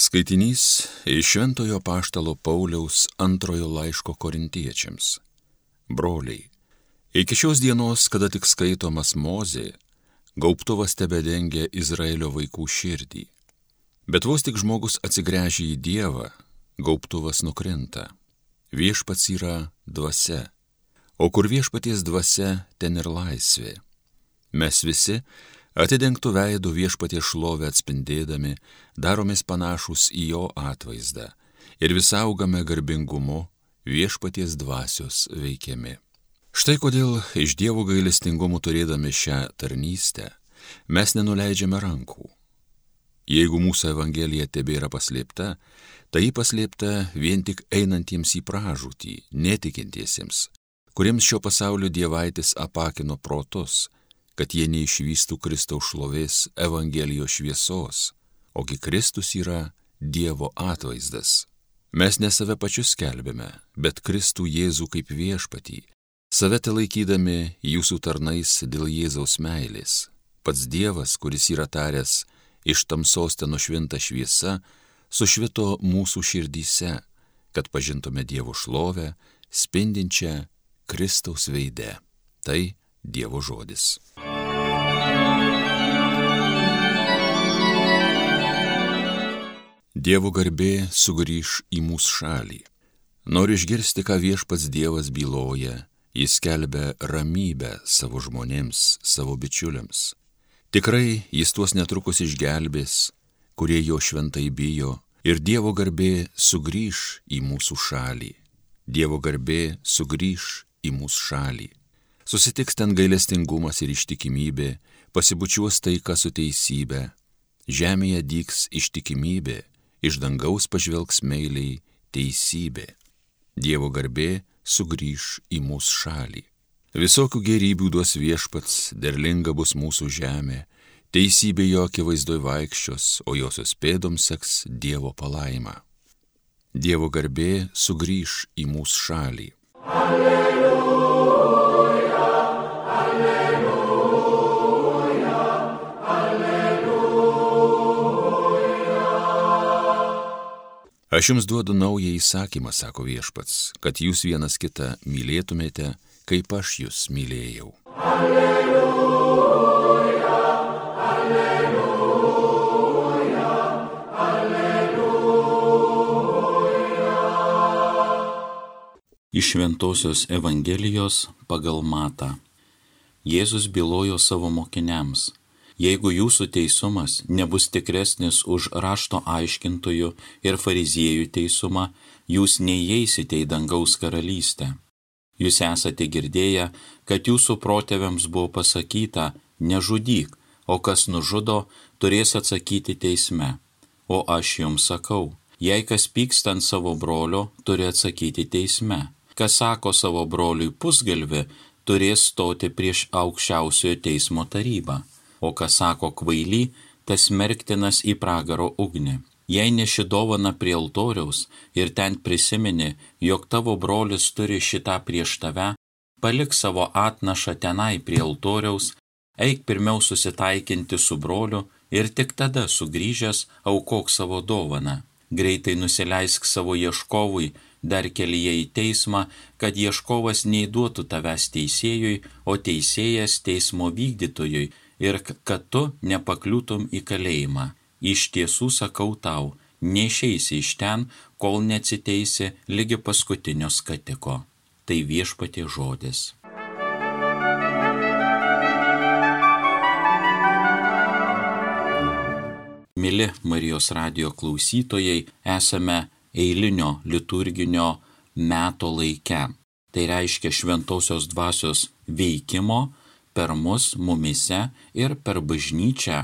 Skaitinys iš Šventojo Paštalo Pauliaus antrojo laiško korintiečiams. Broliai, iki šios dienos, kada tik skaitomas Mozė, gaubtuvas tebe dengia Izraelio vaikų širdį. Bet vos tik žmogus atsigręžia į Dievą, gaubtuvas nukrinta. Viešpats yra dvasia, o kur viešpaties dvasia, ten ir laisvė. Mes visi, Atidengtų veidų viešpatie šlovę atspindėdami, daromės panašus į jo atvaizdą ir vis augame garbingumu viešpaties dvasios veikiami. Štai kodėl iš dievų gailestingumų turėdami šią tarnystę mes nenuleidžiame rankų. Jeigu mūsų evangelija tebėra paslėpta, tai paslėpta vien tik einantiems į pražūtį, netikintiesiems, kuriems šio pasaulio dievaitis apakino protus kad jie neišvystų Kristaus šlovės Evangelijos šviesos, ogi Kristus yra Dievo atvaizdas. Mes ne save pačius skelbėme, bet Kristų Jėzų kaip viešpatį, save te laikydami jūsų tarnais dėl Jėzaus meilės. Pats Dievas, kuris yra taręs, iš tamsos ten nušvinta šviesa, sušvito mūsų širdyse, kad pažintume Dievo šlovę, spindinčią Kristaus veidę. Tai Dievo žodis. Dievo garbė sugrįž į mūsų šalį. Noriu išgirsti, ką viešpats Dievas byloja, jis kelbė ramybę savo žmonėms, savo bičiuliams. Tikrai jis tuos netrukus išgelbės, kurie jo šventai bijo, ir Dievo garbė sugrįž į mūsų šalį. Dievo garbė sugrįž į mūsų šalį. Susitiks ten gailestingumas ir ištikimybė, pasibučiuos taika su teisybė, žemėje dyks ištikimybė iš dangaus pažvelgs meiliai teisybė. Dievo garbė sugrįž į mūsų šalį. Visokių gerybių duos viešpats, derlinga bus mūsų žemė, teisybė jo akivaizdoj vaikščios, o josios pėdoms seks Dievo palaima. Dievo garbė sugrįž į mūsų šalį. Alleluja. Aš jums duodu naują įsakymą, sako viešpats, kad jūs vienas kitą mylėtumėte, kaip aš jūs mylėjau. Alleluja, alleluja, alleluja. Iš Ventosios Evangelijos pagal Mata. Jėzus bylojo savo mokiniams Jeigu jūsų teisumas nebus tikresnis už rašto aiškintojų ir fariziejų teisumą, jūs neįeisite į dangaus karalystę. Jūs esate girdėję, kad jūsų protėviams buvo pasakyta, nežudyk, o kas nužudo, turės atsakyti teisme. O aš jums sakau, jei kas pyksta ant savo brolio, turi atsakyti teisme. Kas sako savo broliui pusgalvi, turės stoti prieš aukščiausiojo teismo tarybą o kas sako kvaily, tas merktinas į pragaro ugnį. Jei neši dovana prie altoriaus ir ten prisimeni, jog tavo brolis turi šitą prieš tave, palik savo atnašą tenai prie altoriaus, eik pirmiau susitaikinti su broliu ir tik tada sugrįžęs aukok savo dovaną. Greitai nusileisk savo ieškovui, dar kelyje į teismą, kad ieškovas neįduotų tavęs teisėjui, o teisėjas teismo vykdytojui ir kad tu nepakliūtum į kalėjimą. Iš tiesų sakau tau, neišeisi iš ten, kol neatsiteisi lygi paskutinio skatiko. Tai viešpatie žodis. Mili Marijos radio klausytojai, esame eilinio liturginio meto laike. Tai reiškia šventosios dvasios veikimo per mus mumise ir per bažnyčią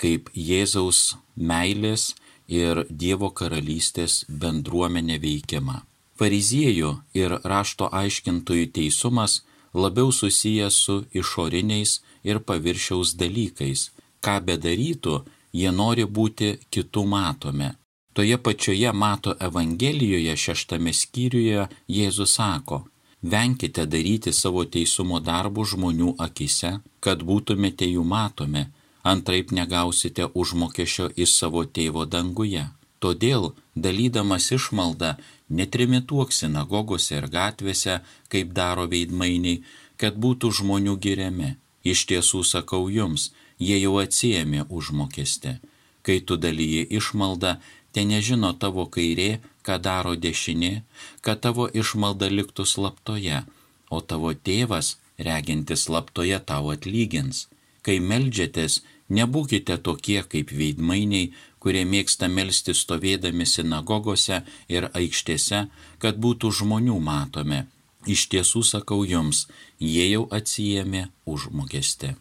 kaip Jėzaus meilės ir Dievo karalystės bendruomenė veikimą. Fariziejų ir rašto aiškintojų teisumas labiau susijęs su išoriniais ir paviršiaus dalykais. Ką bedarytų, jie nori būti kitų matomi. Toje pačioje Mato Evangelijoje šeštame skyriuje Jėzus sako, Venkite daryti savo teisumo darbų žmonių akise, kad būtumėte jų matomi, antraip negausite užmokesčio iš savo tėvo danguje. Todėl, dalydamas išmaldą, netrimituok sinagogose ir gatvėse, kaip daro veidmainiai, kad būtų žmonių giriami. Iš tiesų sakau jums, jie jau atsijėmė užmokestį. Kai tu dalyji išmaldą, te nežino tavo kairė, ką daro dešinė, kad tavo išmalda liktų slaptoje, o tavo tėvas, regintis slaptoje, tau atlygins. Kai melžiatės, nebūkite tokie kaip veidmainiai, kurie mėgsta melsti stovėdami sinagogose ir aikštėse, kad būtų žmonių matomi. Iš tiesų sakau jums, jie jau atsijėmė užmokestį.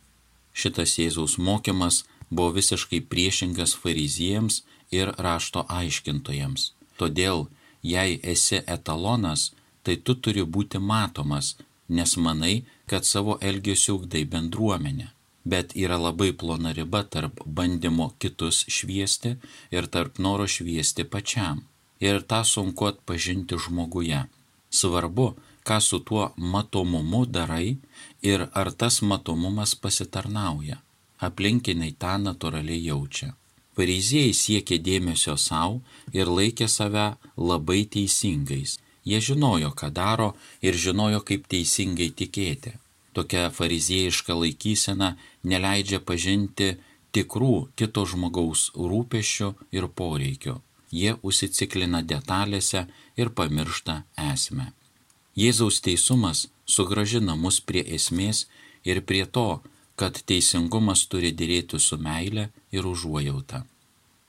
Šitas Jėzaus mokymas buvo visiškai priešingas fariziejams ir rašto aiškintojams. Todėl, jei esi etalonas, tai tu turi būti matomas, nes manai, kad savo elgesiu ugdai bendruomenę bet yra labai plona riba tarp bandymo kitus šviesti ir tarp noro šviesti pačiam. Ir tą sunku atpažinti žmoguje. Svarbu, ką su tuo matomumu darai ir ar tas matomumas pasitarnauja. Aplinkiniai tą natūraliai jaučia. Pareizėjai siekė dėmesio savo ir laikė save labai teisingais. Jie žinojo, ką daro ir žinojo, kaip teisingai tikėti. Tokia fariziejiška laikysena neleidžia pažinti tikrų kito žmogaus rūpešių ir poreikių. Jie užsiciklina detalėse ir pamiršta esmę. Jėzaus teisumas sugražina mus prie esmės ir prie to, kad teisingumas turi dėrėti su meile ir užuojauta.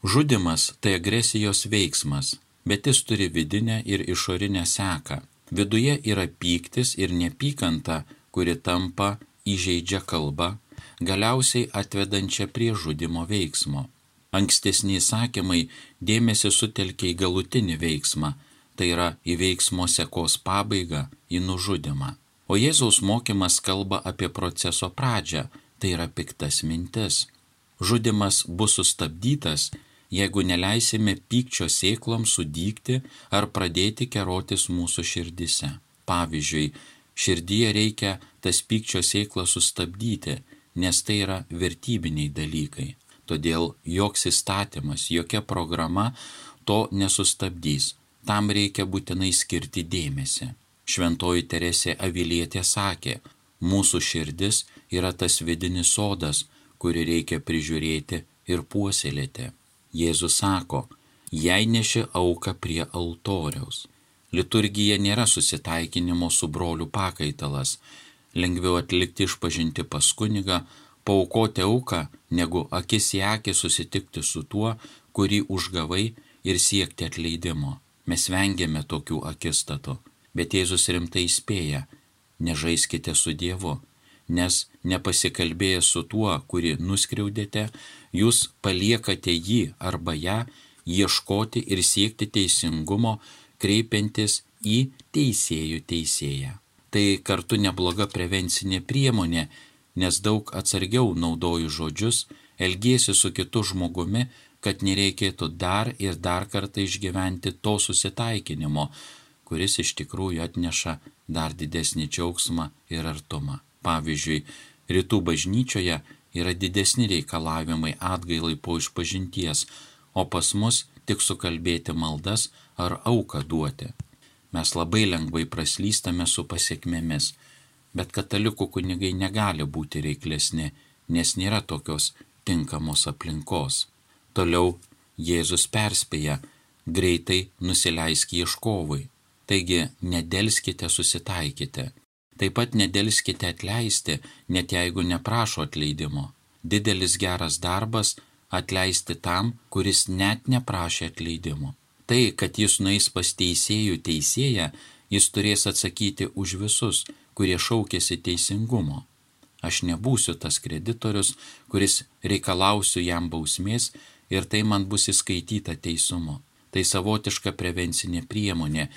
Žudimas tai agresijos veiksmas, bet jis turi vidinę ir išorinę seką. Viduje yra pyktis ir nepykanta kuri tampa įžeidžia kalba, galiausiai atvedančia prie žudimo veiksmo. Ankstesni įsakymai dėmesį sutelkia į galutinį veiksmą, tai yra į veiksmo sekos pabaigą, į nužudimą. O Jėzaus mokymas kalba apie proceso pradžią, tai yra piktas mintis. Žudimas bus sustabdytas, jeigu neleisime pykčio sėkloms sudygti ar pradėti kerotis mūsų širdise. Pavyzdžiui, Širdyje reikia tas pykčio sėklą sustabdyti, nes tai yra vertybiniai dalykai. Todėl joks įstatymas, jokia programa to nesustabdys. Tam reikia būtinai skirti dėmesį. Šventoji Teresė Avilietė sakė, mūsų širdis yra tas vidinis sodas, kurį reikia prižiūrėti ir puoselėti. Jėzus sako, jei neši auką prie altoriaus, Liturgija nėra susitaikinimo su broliu pakaitalas. Lengviau atlikti išpažinti pas kunigą, paukoti auką, negu akis į akį susitikti su tuo, kurį užgavai ir siekti atleidimo. Mes vengiame tokių akistatų. Bet Jėzus rimtai įspėja, nežaiskite su Dievu, nes nepasikalbėję su tuo, kurį nuskriaudėte, jūs paliekate jį arba ją ieškoti ir siekti teisingumo, kreipiantis į teisėjų teisėją. Tai kartu nebloga prevencinė priemonė, nes daug atsargiau naudoju žodžius, elgėsi su kitu žmogumi, kad nereikėtų dar ir dar kartą išgyventi to susitaikinimo, kuris iš tikrųjų atneša dar didesnį džiaugsmą ir artumą. Pavyzdžiui, rytų bažnyčioje yra didesni reikalavimai atgailai po išpažinties, o pas mus tik sukalbėti maldas ar auką duoti. Mes labai lengvai praslystame su pasiekmėmis, bet katalikų kunigai negali būti reiklesni, nes nėra tokios tinkamos aplinkos. Toliau Jėzus perspėja, greitai nusileisk ieškovui. Taigi nedelskite susitaikyti. Taip pat nedelskite atleisti, net jeigu neprašo atleidimo. Didelis geras darbas atleisti tam, kuris net neprašė atleidimo tai, kad jis nueis pas teisėjų teisėją, jis turės atsakyti už visus, kurie šaukėsi teisingumo. Aš nebūsiu tas kreditorius, kuris reikalausiu jam bausmės ir tai man bus įskaityta teisumo. Tai savotiška prevencinė priemonė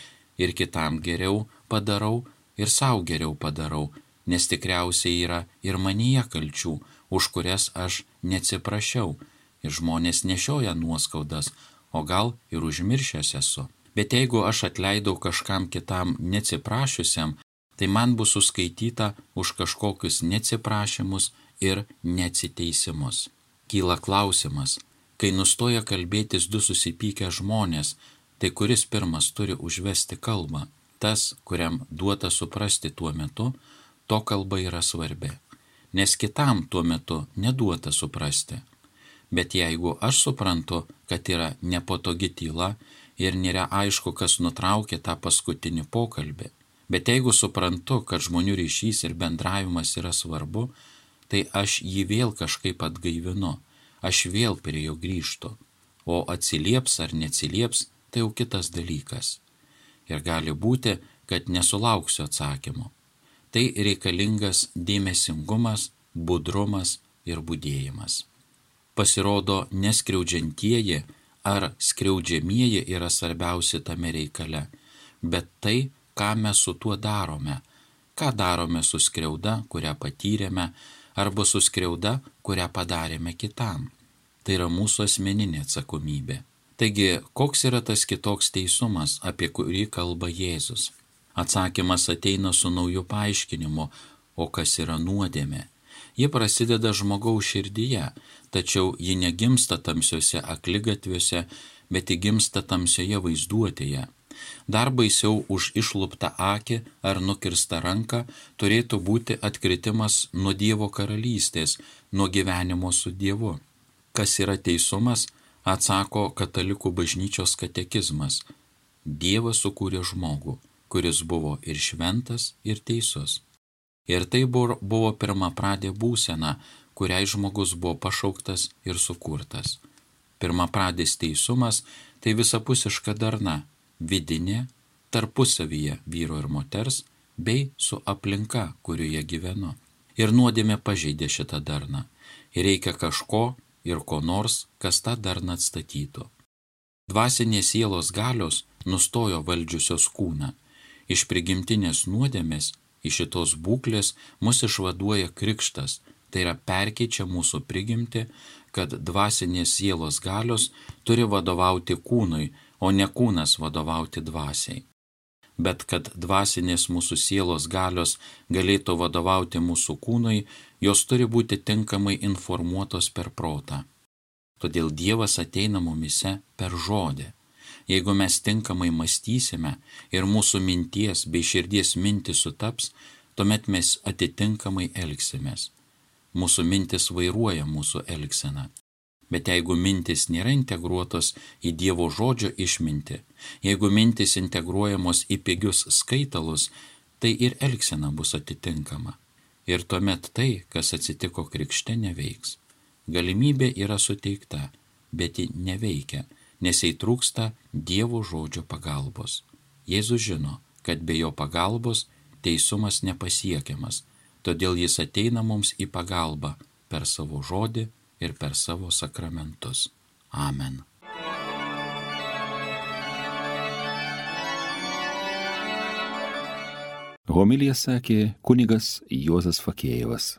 ir kitam geriau padarau ir savo geriau padarau, nes tikriausiai yra ir manyje kalčių, už kurias aš neatsiprašiau ir žmonės nešioja nuoskaudas, o gal ir užmiršęs esu. Bet jeigu aš atleidau kažkam kitam neatsiprašiusiam, tai man bus suskaityta už kažkokius neatsiprašymus ir neatsiteisimus. Kyla klausimas, Kai nustoja kalbėtis du susipykę žmonės, tai kuris pirmas turi užvesti kalbą? Tas, kuriam duota suprasti tuo metu, to kalba yra svarbi. Nes kitam tuo metu neduota suprasti. Bet jeigu aš suprantu, kad yra nepatogi tyla ir nėra aišku, kas nutraukė tą paskutinį pokalbį, bet jeigu suprantu, kad žmonių ryšys ir bendravimas yra svarbu, tai aš jį vėl kažkaip atgaivinu aš vėl prie jo grįžtu, o atsilieps ar neatsilieps, tai jau kitas dalykas. Ir gali būti, kad nesulauksiu atsakymo. Tai reikalingas dėmesingumas, budrumas ir būdėjimas. Pasirodo, neskriaudžiantieji ar skriaudžiamieji yra svarbiausi tame reikale, bet tai, ką mes su tuo darome, ką darome su skriauda, kurią patyrėme, arba su skriauda, kurią padarėme kitam. Tai yra mūsų asmeninė atsakomybė. Taigi, koks yra tas kitoks teisumas, apie kurį kalba Jėzus? Atsakymas ateina su nauju paaiškinimu, o kas yra nuodėmė. Ji prasideda žmogaus širdyje, tačiau ji negimsta tamsiuose akligatviuose, bet įgimsta tamsioje vaizduotėje. Dar baisiau už išluptą akį ar nukirstą ranką turėtų būti atkritimas nuo Dievo karalystės, nuo gyvenimo su Dievu. Kas yra teisumas, atsako katalikų bažnyčios katekizmas. Dievas sukūrė žmogų, kuris buvo ir šventas, ir teisus. Ir tai buvo pirma pradė būsena, kuriai žmogus buvo pašauktas ir sukurtas. Pirma pradės teisumas tai visapusiška darna, vidinė, tarpusavyje vyro ir moters, bei su aplinka, kurioje gyvenu. Ir nuodėmė pažeidė šitą darną. Ir reikia kažko ir ko nors, kas tą darną atstatytų. Dvasinės sielos galios nustojo valdžiusios kūną. Iš prigimtinės nuodėmės, iš šitos būklės mus išvaduoja krikštas, tai yra perkeičia mūsų prigimti, kad dvasinės sielos galios turi vadovauti kūnui, o ne kūnas vadovauti dvasiai. Bet kad dvasinės mūsų sielos galios galėtų vadovauti mūsų kūnui, jos turi būti tinkamai informuotos per protą. Todėl Dievas ateina mumise per žodį. Jeigu mes tinkamai mąstysime ir mūsų minties bei širdies mintis sutaps, tuomet mes atitinkamai elgsimės. Mūsų mintis vairuoja mūsų elgseną. Bet jeigu mintis nėra integruotos į Dievo žodžio išminti, jeigu mintis integruojamos į pigius skaitalus, tai ir elgsena bus atitinkama. Ir tuomet tai, kas atsitiko krikšte, neveiks. Galimybė yra suteikta, bet ji neveikia, nes jai trūksta Dievo žodžio pagalbos. Jėzus žino, kad be jo pagalbos teisumas nepasiekiamas, todėl jis ateina mums į pagalbą per savo žodį ir per savo sakramentus. Amen. Homilija sakė kunigas Juozas Fakėjevas.